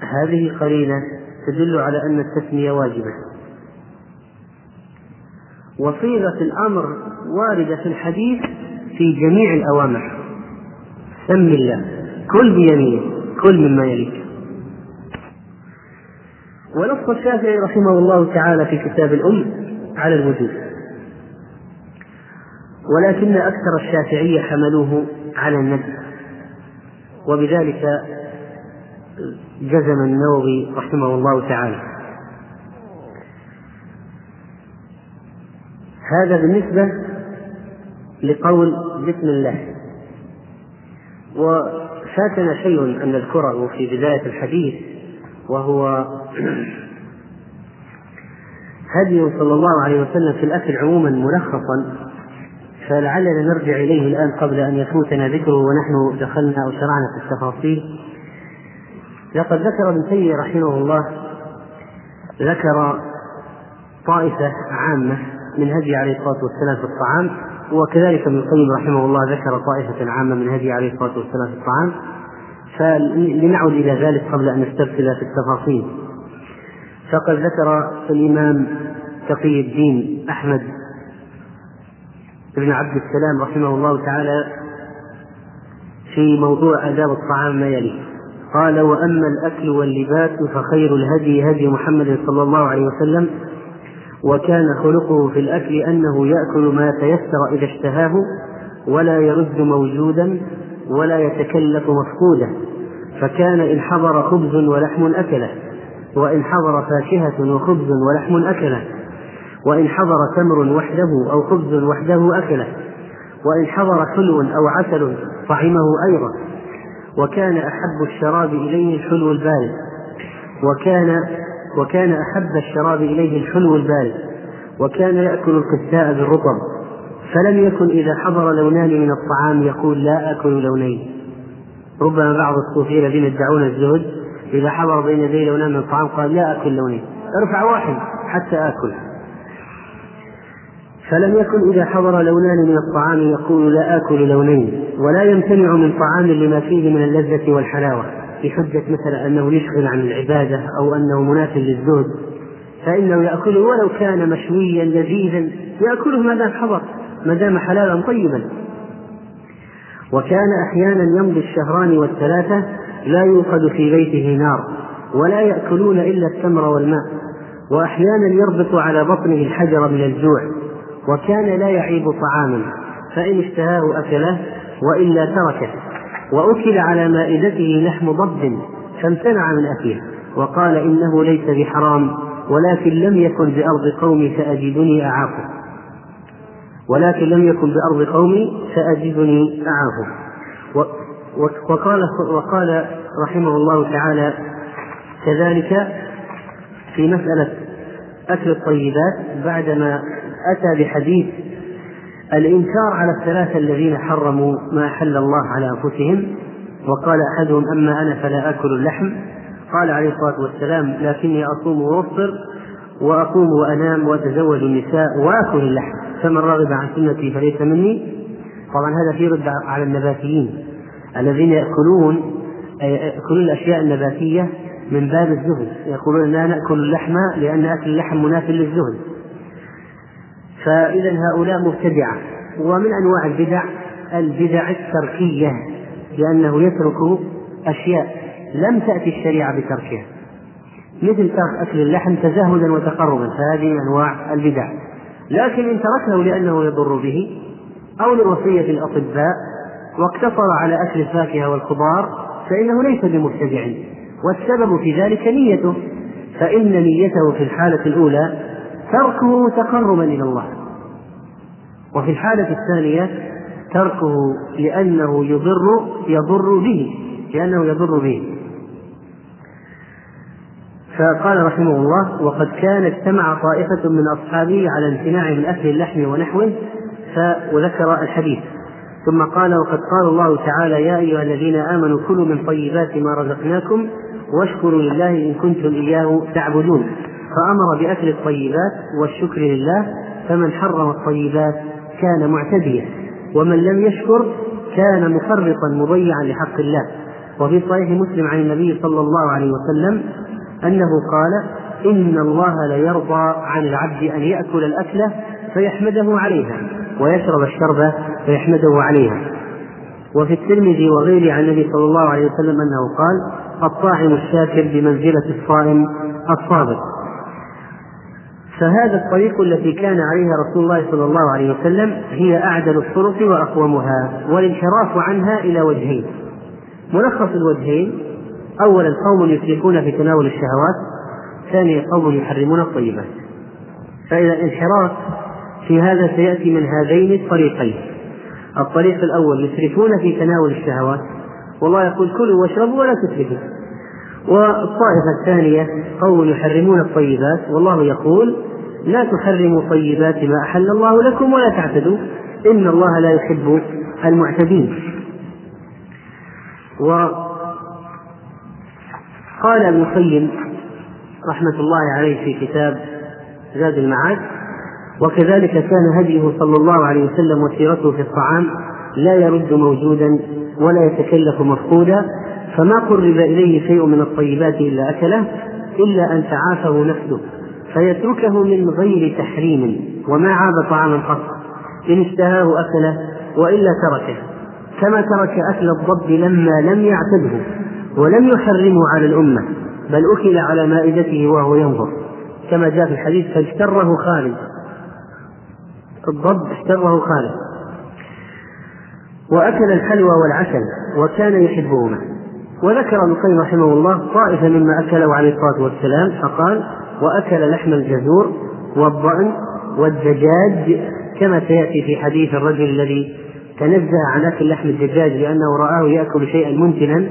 هذه قرينة تدل على أن التسمية واجبة. وصيغة الأمر واردة في الحديث في جميع الأوامر. سم الله. كل بيمينه كل مما يليك. ونص الشافعي رحمه الله تعالى في كتاب الأم على الوجوب ولكن أكثر الشافعية حملوه على الندب. وبذلك جزم النووي رحمه الله تعالى. هذا بالنسبة لقول بسم الله. وفاتنا شيء أن نذكره في بداية الحديث وهو هدي صلى الله عليه وسلم في الأكل عموما ملخصا فلعلنا نرجع إليه الآن قبل أن يفوتنا ذكره ونحن دخلنا أو شرعنا في التفاصيل. لقد ذكر ابن تيمية رحمه الله ذكر طائفة عامة من هدي عليه الصلاة والسلام في الطعام وكذلك ابن القيم رحمه الله ذكر طائفة عامة من هدي عليه الصلاة والسلام في الطعام فلنعود إلى ذلك قبل أن نسترسل في التفاصيل. فقد ذكر الإمام تقي الدين أحمد بن عبد السلام رحمه الله تعالى في موضوع آداب الطعام ما يلي قال وأما الأكل واللباس فخير الهدي هدي محمد صلى الله عليه وسلم وكان خلقه في الأكل أنه يأكل ما تيسر إذا اشتهاه ولا يرد موجودا ولا يتكلف مفقودا فكان إن حضر خبز ولحم أكله وإن حضر فاكهة وخبز ولحم أكله وإن حضر تمر وحده أو خبز وحده أكله وإن حضر حلو أو عسل طعمه أيضا. وكان أحب الشراب إليه الحلو البارد. وكان وكان أحب الشراب إليه الحلو البارد. وكان يأكل القساء بالرطب. فلم يكن إذا حضر لونان من الطعام يقول لا آكل لونين. ربما بعض الصوفية الذين يدعون الزهد إذا حضر بين يدي لونان من الطعام قال لا آكل لونين. ارفع واحد حتى آكل. فلم يكن إذا حضر لونان من الطعام يقول لا آكل لونين ولا يمتنع من طعام لما فيه من اللذة والحلاوة بحجة مثلا أنه يشغل عن العبادة أو أنه مناف للزهد فإنه يأكله ولو كان مشويا لذيذا يأكله ما دام حضر ما دام حلالا طيبا. وكان أحيانا يمضي الشهران والثلاثة لا يوقد في بيته نار ولا يأكلون إلا التمر والماء وأحيانا يربط على بطنه الحجر من الجوع. وكان لا يعيب طعاما فإن اشتهاه أكله وإلا تركه. وأكل على مائدته لحم ضب فامتنع من أكله. وقال إنه ليس بحرام ولكن لم يكن بأرض قومي فأجدني أعافه. ولكن لم يكن بأرض قومي فأجدني أعافه. وقال وقال رحمه الله تعالى كذلك في مسألة أكل الطيبات بعدما أتى بحديث الإنكار على الثلاثة الذين حرموا ما أحل الله على أنفسهم وقال أحدهم أما أنا فلا آكل اللحم. قال عليه الصلاة والسلام لكني أصوم وأفطر وأقوم وأنام وأتزوج النساء وآكل اللحم فمن رغب عن سنتي فليس مني. طبعا هذا في رد على النباتيين الذين يأكلون يأكلون الأشياء النباتية من باب الزهد يقولون لا نأكل اللحم لأن أكل اللحم مناف للزهد. فإذا هؤلاء مبتدعة ومن أنواع البدع البدع التركية لأنه يترك أشياء لم تأتي الشريعة بتركها. مثل ترك أكل اللحم تزهدا وتقربا فهذه من أنواع البدع. لكن إن تركه لأنه يضر به أو لوصية الأطباء واقتصر على أكل الفاكهة والخضار فإنه ليس بمبتدع. والسبب في ذلك نيته فإن نيته في الحالة الأولى تركه تقربا إلى الله. وفي الحالة الثانية تركه لأنه يضر يضر به لأنه يضر به. فقال رحمه الله وقد كان اجتمع طائفة من أصحابه على امتناع من أكل اللحم ونحوه وذكر الحديث. ثم قال وقد قال الله تعالى يا أيها الذين آمنوا كلوا من طيبات ما رزقناكم واشكروا لله إن كنتم إياه تعبدون. فأمر بأكل الطيبات والشكر لله فمن حرم الطيبات كان معتديا ومن لم يشكر كان مفرطا مضيعا لحق الله. وفي صحيح مسلم عن النبي صلى الله عليه وسلم أنه قال إن الله ليرضى عن العبد أن يأكل الأكلة فيحمده عليها ويشرب الشرب فيحمده عليها. وفي الترمذي وغيره عن النبي صلى الله عليه وسلم أنه قال الطاعم الشاكر بمنزلة الصائم الصابر فهذا الطريق التي كان عليها رسول الله صلى الله عليه وسلم هي أعدل الطرق وأقومها والانحراف عنها إلى وجهين. ملخص الوجهين أولا قوم يسرفون في تناول الشهوات ثانيا قوم يحرمون الطيبات. فإذا الانحراف في هذا سيأتي من هذين الطريقين. الطريق الأول يسرفون في تناول الشهوات والله يقول كلوا واشربوا ولا تسرفوا. والطائفة الثانية قوم يحرمون الطيبات والله يقول لا تحرموا طيبات ما أحل الله لكم ولا تعتدوا إن الله لا يحب المعتدين. وقال ابن القيم رحمة الله عليه في كتاب زاد المعاد وكذلك كان هديه صلى الله عليه وسلم وسيرته في الطعام لا يرد موجودا ولا يتكلف مفقودا فما قرب إليه شيء من الطيبات إلا أكله إلا أن تعافه نفسه فيتركه من غير تحريم وما عاب طعاما قط إن اشتهاه أكله وإلا تركه كما ترك أكل الضب لما لم يعتده ولم يحرمه على الأمة بل أكل على مائدته وهو ينظر كما جاء في الحديث فاجتره خالد. الضب اجتره خالد. وأكل الحلوى والعسل وكان يحبهما. وذكر ابن القيم رحمه الله طائفة مما أكله عليه الصلاة والسلام فقال وأكل لحم الجزور والضأن والدجاج كما سيأتي في حديث الرجل الذي تنزه عن أكل لحم الدجاج لأنه رآه يأكل شيئا منتنا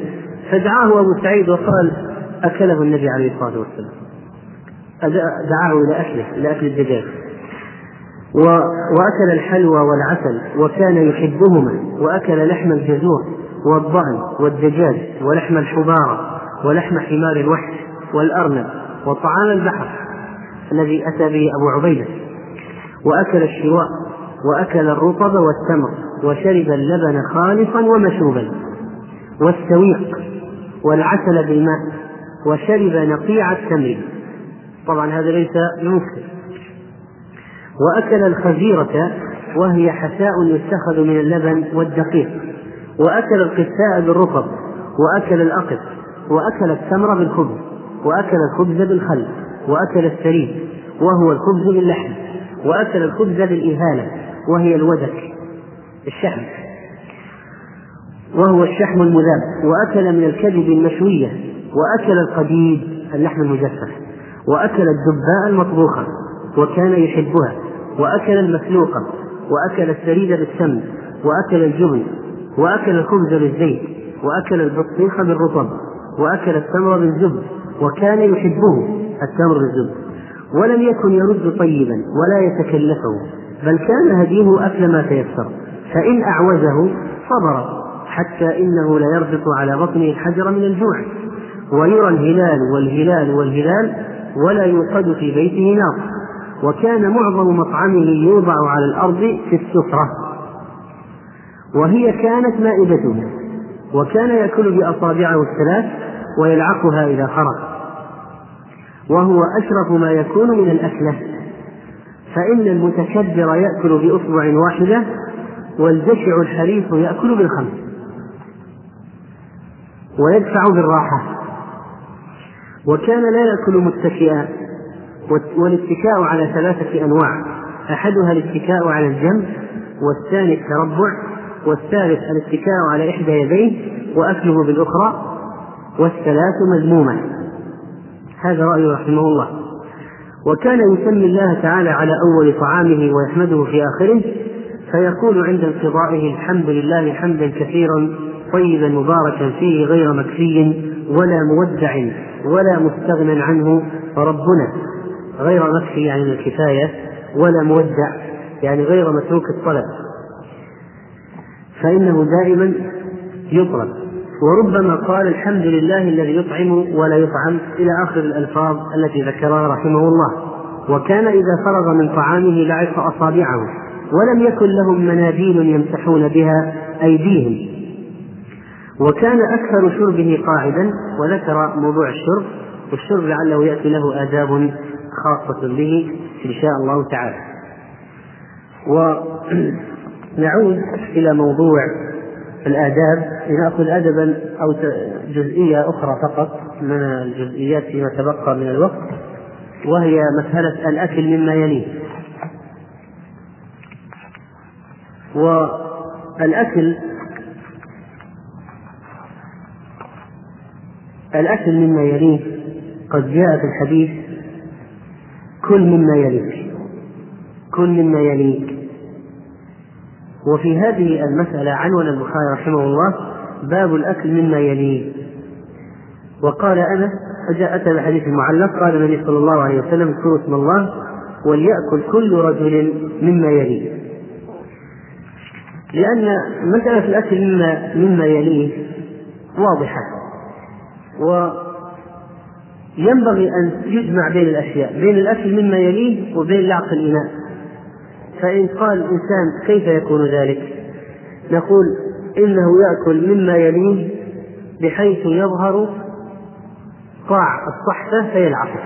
فدعاه أبو سعيد وقال أكله النبي عليه الصلاة والسلام. دعاه إلى أكله إلى أكل الدجاج. وأكل الحلوى والعسل وكان يحبهما وأكل لحم الجزور. والضأن والدجاج ولحم الحبارة ولحم حمار الوحش والأرنب وطعام البحر الذي أتى به أبو عبيدة. وأكل الشواء وأكل الرطب والتمر وشرب اللبن خالصا ومشوبا والسويق والعسل بالماء وشرب نقيع التمر. طبعا هذا ليس بمسلم وأكل الخزيرة وهي حساء يتخذ من اللبن والدقيق. وأكل القساء بالرطب وأكل الأقط وأكل التمر بالخبز وأكل الخبز بالخل وأكل السريد وهو الخبز باللحم وأكل الخبز بالإهالة وهي الودك الشحم وهو الشحم المذاب وأكل من الكبد المشوية وأكل القديد اللحم المجفف وأكل الدباء المطبوخة وكان يحبها وأكل المسلوقة وأكل السريد بالسمن وأكل الجبن وأكل الخبز بالزيت وأكل البطيخ بالرطب وأكل التمر بالزبد وكان يحبه التمر بالزبد. ولم يكن يرد طيبا ولا يتكلفه بل كان هديه أكل ما تيسر. فإن أعوزه صبر حتى إنه ليربط على بطنه الحجر من الجوع. ويرى الهلال والهلال والهلال ولا يوقد في بيته نار. وكان معظم مطعمه يوضع على الأرض في السفرة. وهي كانت مائدته وكان يأكل بأصابعه الثلاث ويلعقها إذا خرق. وهو أشرف ما يكون من الأكلة. فإن المتكبر يأكل بأصبع واحدة والجشع الحريف يأكل بالخمس. ويدفع بالراحة. وكان لا يأكل متكئا والاتكاء على ثلاثة أنواع. أحدها الاتكاء على الجنب والثاني التربع. والثالث الاتكاء على إحدى يديه وأكله بالأخرى والثلاث مذمومة هذا رأي رحمه الله. وكان يسمي الله تعالى على أول طعامه ويحمده في آخره فيقول عند انقضائه الحمد لله حمدا كثيرا طيبا مباركا فيه غير مكفي ولا مودع ولا مستغنى عنه فربنا غير مكفي يعني الكفاية ولا مودع يعني غير متروك الطلب. فإنه دائما يطلب وربما قال الحمد لله الذي يطعم ولا يطعم إلى آخر الألفاظ التي ذكرها رحمه الله. وكان إذا فرغ من طعامه لعق أصابعه ولم يكن لهم مناديل يمسحون بها أيديهم. وكان أكثر شربه قاعدا وذكر موضوع الشرب والشرب لعله يأتي له آداب خاصة به إن شاء الله تعالى. ونعود إلى موضوع الآداب. لنأخذ أدبا أو جزئية أخرى فقط من الجزئيات فيما تبقى من الوقت وهي مسألة الأكل مما يليه. والأكل الأكل مما يليه قد جاء في الحديث كل مما يليك كل مما يليك. وفي هذه المسألة عنون البخاري رحمه الله باب الأكل مما يليه. وقال أنس فجاء أتى بحديث معلق قال النبي صلى الله عليه وسلم اذكروا اسم الله وليأكل كل رجل مما يليه. لأن مسألة الأكل مما مما يليه واضحة وينبغي أن يجمع بين الأشياء بين الأكل مما يليه وبين لعق الإناء. فإن قال الإنسان كيف يكون ذلك؟ نقول إنه يأكل مما يليه بحيث يظهر قاع الصحفة فيلعقه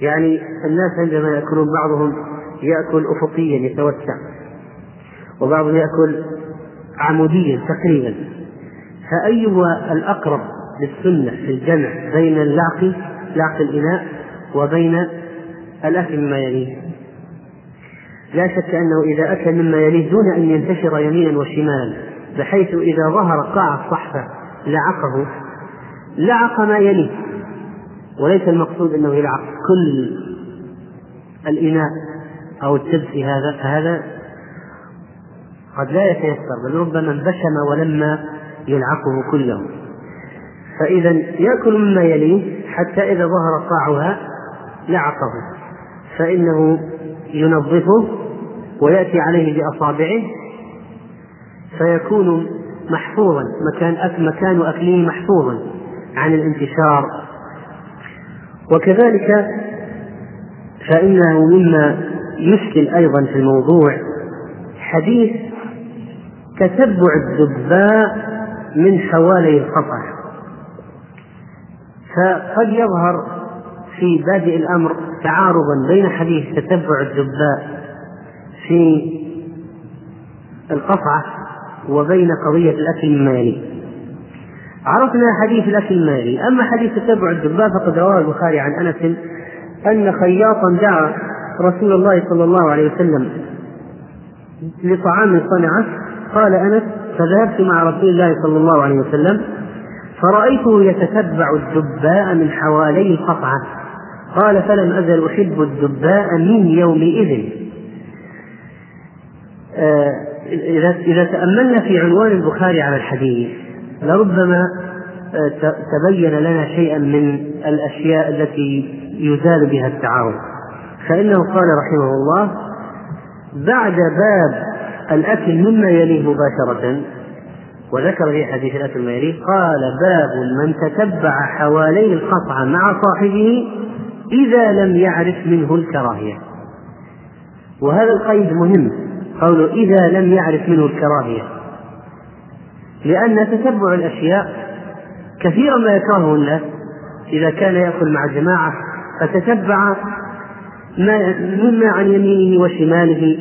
يعني الناس عندما يأكلون بعضهم يأكل أفقيا يتوسع. وبعضهم يأكل عموديا تقريبا. فأيها الأقرب للسنة في الجمع بين اللعق لعق الإناء وبين الأكل مما يليه؟ لا شك أنه إذا أكل مما يليه دون أن ينتشر يمينا وشمالا بحيث إذا ظهر قاع الصحفة لعقه لعق ما يليه. وليس المقصود أنه يلعق كل الإناء أو التبس هذا فهذا قد لا يتيسر بل ربما انبشم ولما يلعقه كله. فإذا يأكل مما يليه حتى إذا ظهر قاعها لعقه. فإنه ينظفه ويأتي عليه بأصابعه فيكون محفوظا مكان مكان أكله محفوظا عن الانتشار. وكذلك فإنه مما يشكل أيضا في الموضوع حديث تتبع الدباء من حوالي القطع فقد يظهر في بادئ الأمر تعارضا بين حديث تتبع الدباء في القطعة وبين قضية الأكل يليه عرفنا حديث الأكل المالي. أما حديث تتبع الدباء فقد رواه البخاري عن أنس أن خياطا دعا رسول الله صلى الله عليه وسلم لطعام صنعة. قال أنس فذهبت مع رسول الله صلى الله عليه وسلم فرأيته يتتبع الدباء من حوالي القطعة قال فلم أزل أحب الدباء من يومئذ. آه إذا إذا تأملنا في عنوان البخاري على الحديث لربما آه، تبين لنا شيئا من الأشياء التي يزال بها التعارض. فإنه قال رحمه الله بعد باب الأكل مما يليه مباشرة وذكر في حديث الأكل مما يليه قال باب من تتبع حوالي القطعة مع صاحبه إذا لم يعرف منه الكراهية. وهذا القيد مهم. قوله إذا لم يعرف منه الكراهية. لأن تتبع الأشياء كثيرا ما يكرهه الناس. إذا كان يأكل مع جماعة فتتبع ما مما عن يمينه وشماله.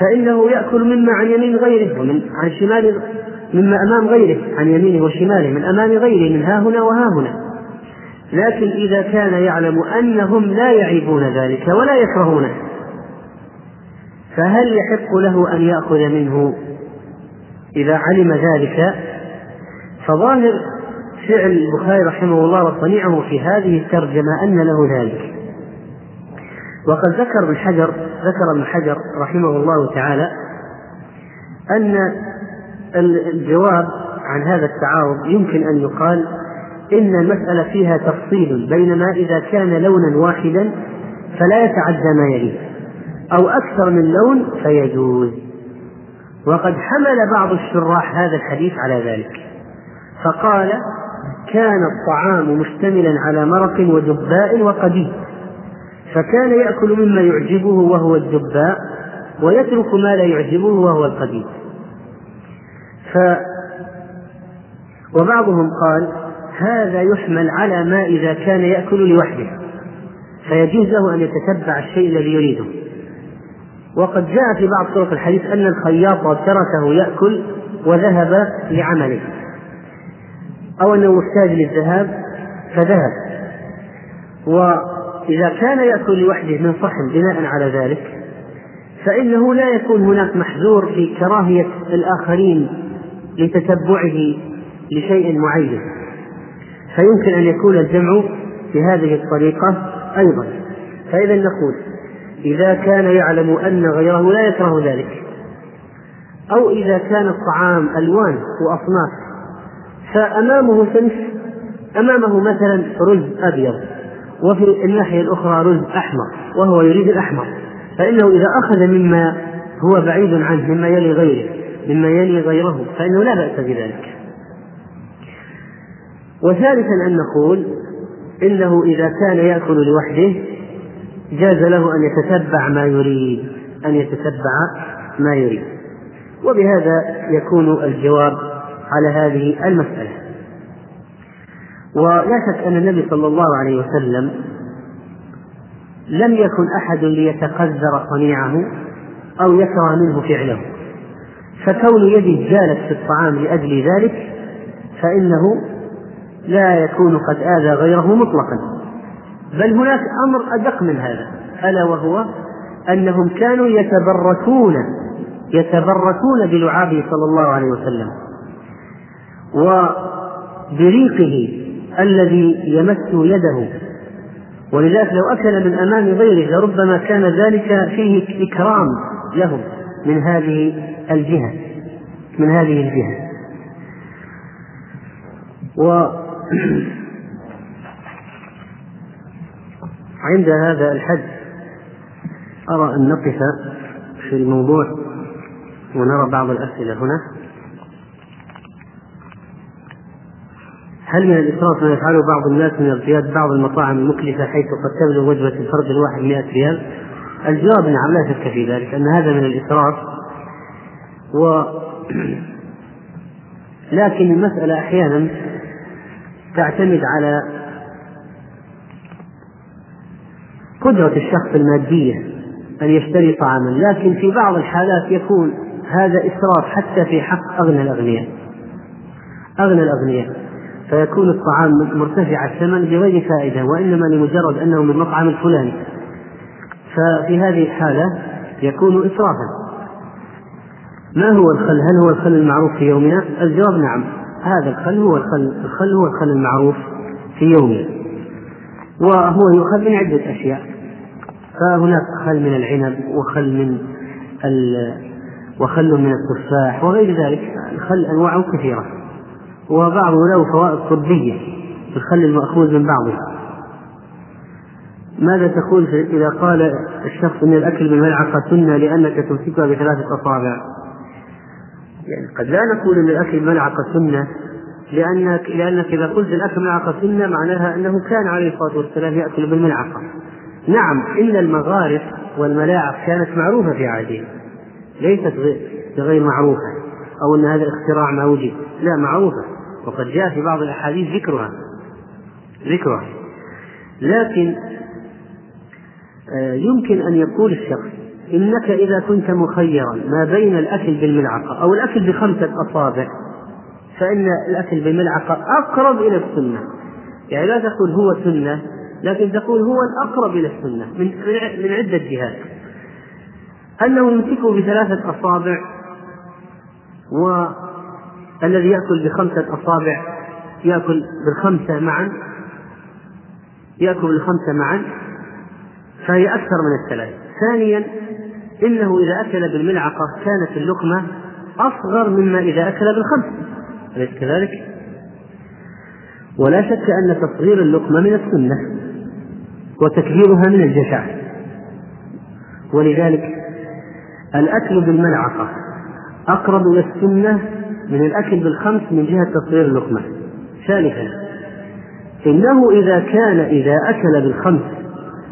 فإنه يأكل مما عن يمين غيره ومن عن شمال مما أمام غيره عن يمينه وشماله من أمام غيره من ها هنا وها هنا لكن إذا كان يعلم أنهم لا يعيبون ذلك ولا يكرهونه فهل يحق له أن يأخذ منه؟ إذا علم ذلك فظاهر فعل البخاري رحمه الله وصنيعه في هذه الترجمة أن له ذلك. وقد ذكر ابن حجر ذكر ابن حجر رحمه الله تعالى أن الجواب عن هذا التعارض يمكن أن يقال إن المسألة فيها تفصيل بينما إذا كان لونا واحدا فلا يتعدى ما يليه أو أكثر من لون فيجوز. وقد حمل بعض الشراح هذا الحديث على ذلك فقال كان الطعام مشتملا على مرق ودباء وقديد فكان يأكل مما يعجبه وهو الدباء ويترك ما لا يعجبه وهو القديد وبعضهم قال هذا يحمل على ما إذا كان يأكل لوحده فيجوز له أن يتتبع الشيء الذي يريده. وقد جاء في بعض طرق الحديث أن الخياط تركه يأكل وذهب لعمله أو أنه محتاج للذهاب فذهب. وإذا كان يأكل لوحده من صحن بناء على ذلك فإنه لا يكون هناك محذور في كراهية الآخرين لتتبعه لشيء معين. فيمكن أن يكون الجمع بهذه الطريقة أيضا. فإذا نقول إذا كان يعلم أن غيره لا يكره ذلك أو إذا كان الطعام ألوان وأصناف فأمامه صنف أمامه مثلا رز أبيض وفي الناحية الأخرى رز أحمر وهو يريد الأحمر فإنه إذا أخذ مما هو بعيد عنه مما يلي غيره مما يلي غيره فإنه لا بأس بذلك. وثالثا أن نقول إنه إذا كان يأكل لوحده جاز له أن يتتبع ما يريد أن يتتبع ما يريد. وبهذا يكون الجواب على هذه المسألة. ولا شك أن النبي صلى الله عليه وسلم لم يكن أحد ليتقذر صنيعه أو يكره منه فعله. فكون يده جالت في الطعام لأجل ذلك فإنه لا يكون قد آذى غيره مطلقا. بل هناك أمر أدق من هذا. ألا وهو أنهم كانوا يتبركون يتبركون بلعابه صلى الله عليه وسلم. وبريقه الذي يمس يده. ولذلك لو أكل من أمام غيره لربما كان ذلك فيه إكرام لهم من هذه الجهة من هذه الجهة. عند هذا الحد أرى أن نقف في الموضوع ونرى بعض الأسئلة هنا هل من الإسراف ما يفعله بعض الناس من ارتياد بعض المطاعم المكلفة حيث قد تبلغ وجبة الفرد الواحد 100 ريال؟ الجواب نعم لا شك في ذلك أن هذا من الإسراف و لكن المسألة أحيانا تعتمد على قدرة الشخص المادية أن يشتري طعاما لكن في بعض الحالات يكون هذا إسراف حتى في حق أغنى الأغنياء. أغنى الأغنياء. فيكون الطعام مرتفع الثمن بغير فائدة وإنما لمجرد أنه من المطعم الفلاني. ففي هذه الحالة يكون إسرافا. ما هو الخل؟ هل هو الخل المعروف في يومنا؟ الجواب نعم. هذا الخل هو الخل الخل هو الخل المعروف في يومنا وهو يؤخذ من عدة أشياء. فهناك خل من العنب وخل من وخل من التفاح وغير ذلك. الخل أنواع كثيرة. وبعضه له فوائد طبية الخل المأخوذ من بعضه. ماذا تقول إذا قال الشخص أن الأكل بالملعقة سنة لأنك تمسكها بثلاثة أصابع؟ يعني قد لا نقول أن الأكل بالملعقة سنة لأنك لأنك إذا قلت الأكل بالملعقة سنة معناها أنه كان عليه الصلاة والسلام يأكل بالملعقة. نعم إن المغارف والملاعق كانت معروفة في عهده ليست غير معروفة أو أن هذا الاختراع ما وجد لا معروفة. وقد جاء في بعض الأحاديث ذكرها. ذكرها. لكن آه، يمكن أن يقول الشخص إنك إذا كنت مخيرا ما بين الأكل بالملعقة أو الأكل بخمسة أصابع فإن الأكل بالملعقة أقرب إلى السنة. يعني لا تقول هو سنة لكن تقول هو الأقرب إلى السنة من من عدة جهات. أنه يمسكه بثلاثة أصابع والذي يأكل بخمسة أصابع يأكل بالخمسة معا يأكل بالخمسة معا فهي أكثر من الثلاث ثانيا إنه إذا أكل بالملعقة كانت اللقمة أصغر مما إذا أكل بالخمس. أليس كذلك؟ ولا شك أن تصغير اللقمة من السنة وتكبيرها من الجشع. ولذلك الأكل بالملعقة أقرب إلى السنة من الأكل بالخمس من جهة تصغير اللقمة. ثالثا إنه إذا كان إذا أكل بالخمس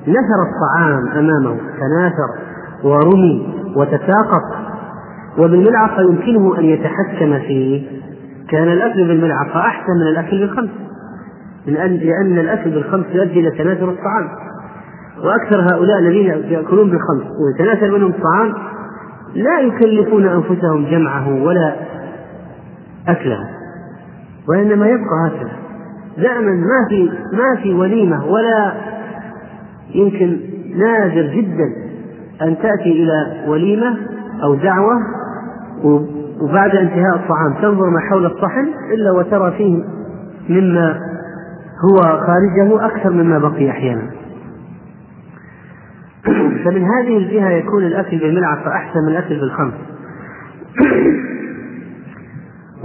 نثر الطعام أمامه تناثر ورمي وتساقط. وبالملعقة يمكنه أن يتحكم فيه كان الأكل بالملعقة أحسن من الأكل بالخمس. من أن لأن الأكل بالخمس يؤدي إلى تناثر الطعام. وأكثر هؤلاء الذين يأكلون بالخمس ويتناثر منهم الطعام لا يكلفون أنفسهم جمعه ولا أكله. وإنما يبقى هكذا. دائما ما في ما في وليمة ولا يمكن نادر جدا أن تأتي إلى وليمة أو دعوة وبعد انتهاء الطعام تنظر ما حول الصحن إلا وترى فيه مما هو خارجه أكثر مما بقي أحيانا. فمن هذه الجهة يكون الأكل بالملعقة أحسن من الأكل بالخمس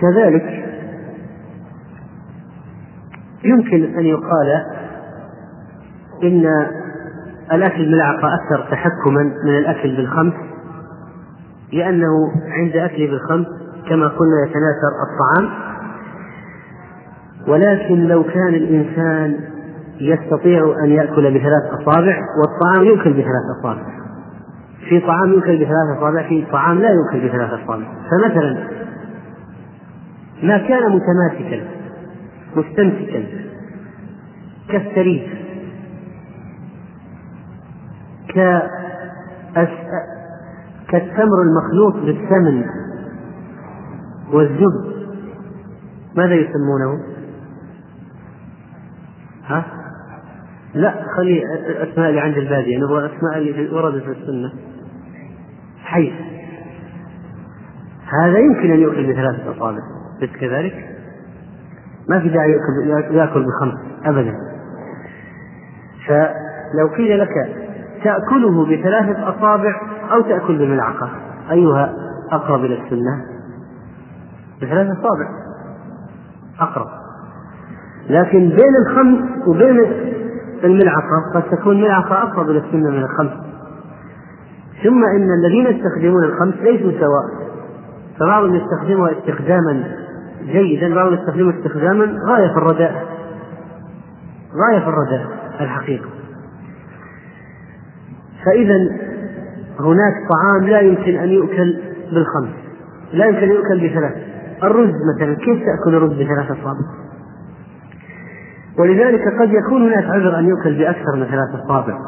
وكذلك يمكن أن يقال إن الأكل بالملعقة أكثر تحكما من الأكل بالخمس لأنه عند أكله بالخمس كما قلنا يتناثر الطعام. ولكن لو كان الإنسان يستطيع أن يأكل بثلاث أصابع والطعام يؤكل بثلاث أصابع. في طعام يؤكل بثلاث أصابع في طعام لا يؤكل بثلاث أصابع. فمثلا ما كان متماسكا مستمسكا كالسرير. كالتمر المخلوط بالثمن والزبد. ماذا يسمونه؟ ها؟ لا خلي الاسماء اللي عند البادية. نبغى الاسماء اللي وردت في السنة. حيث هذا يمكن أن يؤكل بثلاثة أصابع. ليس كذلك؟ ما في داعي يأكل بخمس. ابدا. فلو قيل لك تأكله بثلاثة أصابع أو تأكل بملعقة. أيها أقرب إلى السنة؟ بثلاثة أصابع. أقرب. لكن بين الخمس وبين الملعقة قد تكون ملعقة أقرب إلى السنة من الخمس. ثم إن الذين يستخدمون الخمس ليسوا سواء. فبعضهم يستخدمها استخداما جيدا بعضهم يستخدمها استخداما غاية في الرداء. غاية في الرداء الحقيقة. فإذا هناك طعام لا يمكن أن يؤكل بالخمس لا يمكن أن يؤكل بثلاث. الرز مثلا كيف تأكل الرز بثلاث أصابع؟ ولذلك قد يكون هناك عذر أن يؤكل بأكثر من ثلاث أصابع.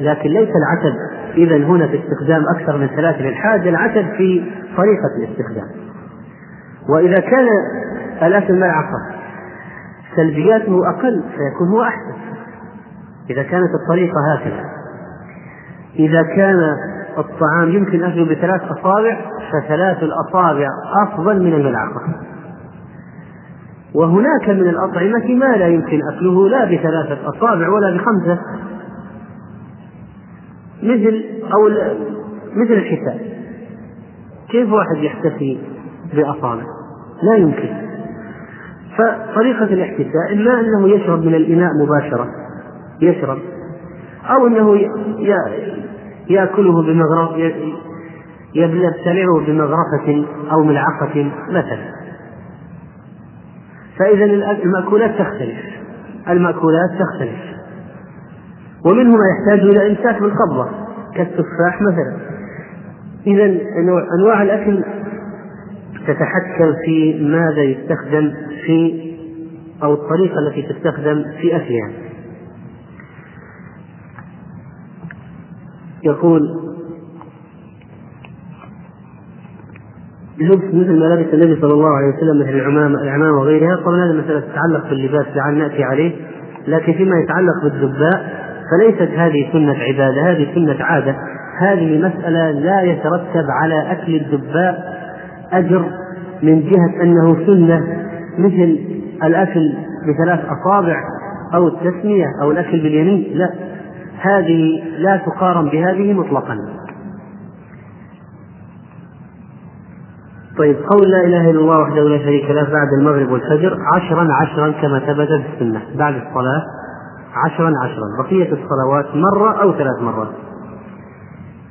لكن ليس العتب إذا هنا في استخدام أكثر من ثلاثة للحاجة العتب في طريقة الاستخدام. وإذا كان الأكل ملعقة سلبياته أقل فيكون هو أحسن. إذا كانت الطريقة هكذا. إذا كان الطعام يمكن أكله بثلاث أصابع فثلاث الأصابع أفضل من الملعقة. وهناك من الأطعمة ما لا يمكن أكله لا بثلاثة أصابع ولا بخمسة. مثل أو مثل الحساب. كيف واحد يحتفي بأصابع؟ لا يمكن. فطريقة الاحتساء إما أنه يشرب من الإناء مباشرة يشرب أو أنه يأكله بمغرف يبتلعه بمغرفة أو ملعقة مثلا. فإذا المأكولات تختلف. المأكولات تختلف. ومنه ما يحتاج إلى إمساك بالقبضة كالتفاح مثلا. إذا أنواع الأكل تتحكم في ماذا يستخدم في أو الطريقة التي تستخدم في أكلها. يقول لبس مثل ملابس النبي صلى الله عليه وسلم مثل العمامة العمامة وغيرها طبعا هذه مسألة تتعلق باللباس لعل نأتي عليه. لكن فيما يتعلق بالدباء فليست هذه سنة عبادة هذه سنة عادة. هذه مسألة لا يترتب على أكل الدباء أجر من جهة أنه سنة مثل الأكل بثلاث أصابع أو التسمية أو الأكل باليمين لا. هذه لا تقارن بهذه مطلقا. طيب قول لا إله إلا الله وحده لا شريك له بعد المغرب والفجر عشرا عشرا كما ثبت في السنة بعد الصلاة عشرا عشرا. بقية الصلوات مرة أو ثلاث مرات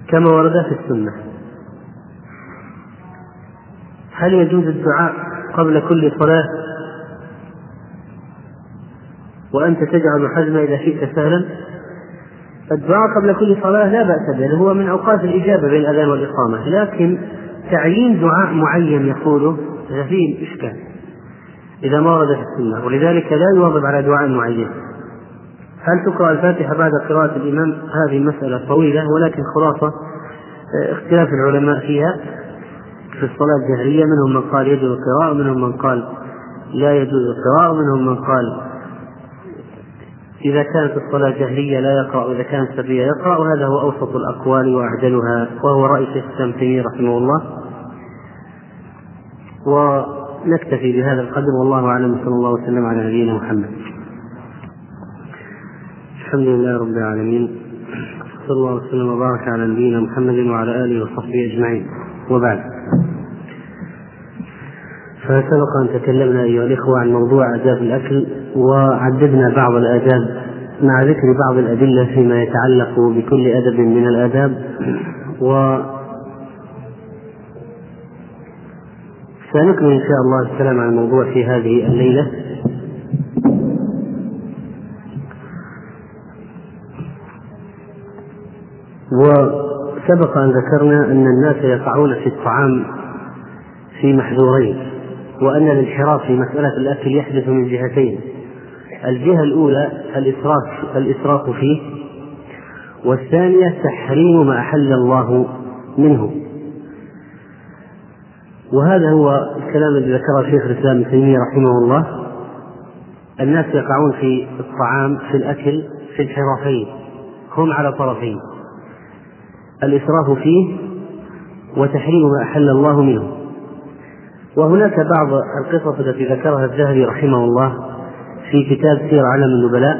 كما ورد في السنة. هل يجوز الدعاء قبل كل صلاة؟ وأنت تجعل حزم إذا شئت سهلا؟ الدعاء قبل كل صلاة لا بأس به هو من أوقات الإجابة بين الأذان والإقامة. لكن تعيين دعاء معين يقوله هذا فيه إشكال إذا ما ورد في السنة. ولذلك لا يواظب على دعاء معين. هل تقرأ الفاتحة بعد قراءة الإمام؟ هذه مسألة طويلة ولكن خلاصة آه، اختلاف العلماء فيها. في الصلاة الجهرية منهم من قال يجوز القراءة ومنهم من قال لا يجوز القراءة ومنهم من قال إذا كانت الصلاة جهرية لا يقرأ وإذا كانت سرية يقرأ وهذا هو أوسط الأقوال وأعدلها وهو رأي شيخ الإسلام رحمه الله. ونكتفي بهذا القدر والله أعلم صلى الله وسلم على نبينا محمد. الحمد لله رب العالمين صلى الله وسلم وبارك على نبينا محمد وعلى آله وصحبه أجمعين. وبعد. فسبق أن تكلمنا أيها الإخوة عن موضوع آداب الأكل وعددنا بعض الآداب مع ذكر بعض الأدلة فيما يتعلق بكل أدب من الآداب. و سنكمل إن شاء الله الكلام عن الموضوع في هذه الليلة. وسبق أن ذكرنا أن الناس يقعون في الطعام في محذورين. وأن الانحراف في مسألة الأكل يحدث من جهتين. الجهة الأولى الإسراف الإسراف فيه والثانية تحريم ما أحل الله منه. وهذا هو الكلام الذي ذكره شيخ الإسلام ابن تيمية رحمه الله. الناس يقعون في الطعام في الأكل في انحرافين هم على طرفين. الإسراف فيه وتحريم ما أحل الله منه. وهناك بعض القصص التي ذكرها الذهبي رحمه الله في كتاب سير علم النبلاء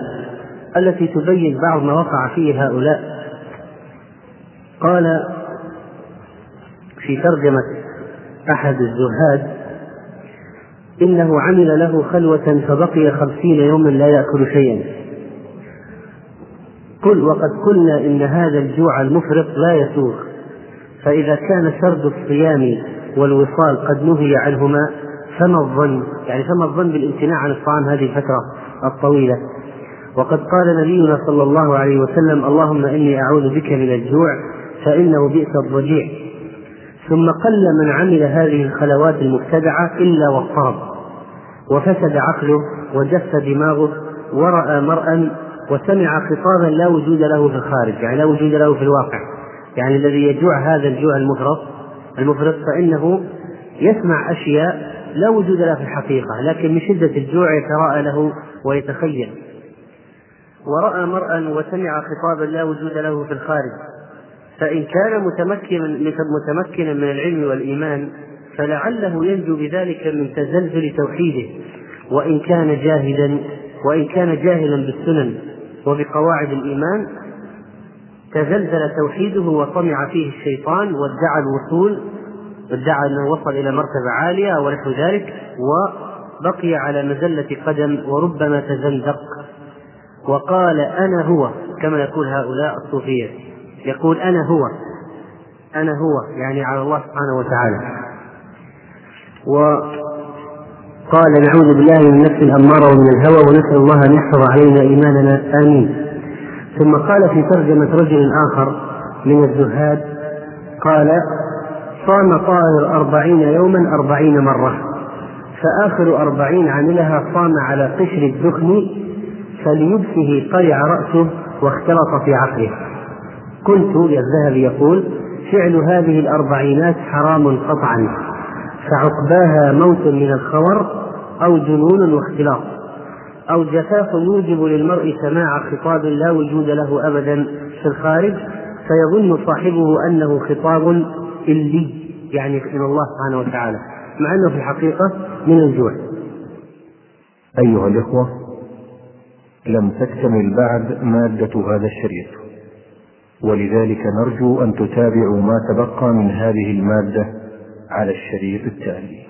التي تبين بعض ما وقع فيه هؤلاء. قال في ترجمة أحد الزهاد إنه عمل له خلوة فبقي خمسين يوما لا يأكل شيئا. قل وقد قلنا إن هذا الجوع المفرط لا يسوغ فإذا كان سرد الصيام والوصال قد نهي عنهما فما الظن؟ يعني فما الظن بالامتناع عن الطعام هذه الفترة الطويلة؟ وقد قال نبينا صلى الله عليه وسلم اللهم إني أعوذ بك من الجوع فإنه بئس الضجيع. ثم قل من عمل هذه الخلوات المبتدعة إلا واضطرب وفسد عقله وجف دماغه ورأى مرأى وسمع خطابا لا وجود له في الخارج يعني لا وجود له في الواقع. يعني الذي يجوع هذا الجوع المفرط المفرط فإنه يسمع أشياء لا وجود لها في الحقيقة لكن من شدة الجوع يتراءى له ويتخيل. ورأى مرأى وسمع خطابا لا وجود له في الخارج. فإن كان متمكنا متمكنا من العلم والإيمان فلعله ينجو بذلك من تزلزل توحيده. وإن كان جاهلا وإن كان جاهلا بالسنن وبقواعد الإيمان تزلزل توحيده وطمع فيه الشيطان وادعى الوصول ادعى أنه وصل إلى مرتبة عالية ونحو ذلك وبقي على مزلة قدم وربما تزندق. وقال أنا هو كما يقول هؤلاء الصوفية. يقول أنا هو أنا هو يعني على الله سبحانه وتعالى. وقال نعوذ بالله من النفس الأمارة ومن الهوى ونسأل الله أن يحفظ علينا إيماننا. آمين. ثم قال في ترجمة رجل آخر من الزهاد قال صام طاهر أربعين يوما أربعين مرة فآخر أربعين عملها صام على قشر الدخن فليبسه قرع رأسه واختلط في عقله. كنت يا الذهبي يقول فعل هذه الأربعينات حرام قطعا فعقباها موت من الخور أو جنون واختلاط. أو جفاف يوجب للمرء سماع خطاب لا وجود له أبدا في الخارج فيظن صاحبه أنه خطاب إلي يعني من الله سبحانه وتعالى مع أنه في الحقيقة من الجوع. أيها الإخوة لم تكتمل بعد مادة هذا الشريط ولذلك نرجو أن تتابعوا ما تبقى من هذه المادة على الشريط التالي.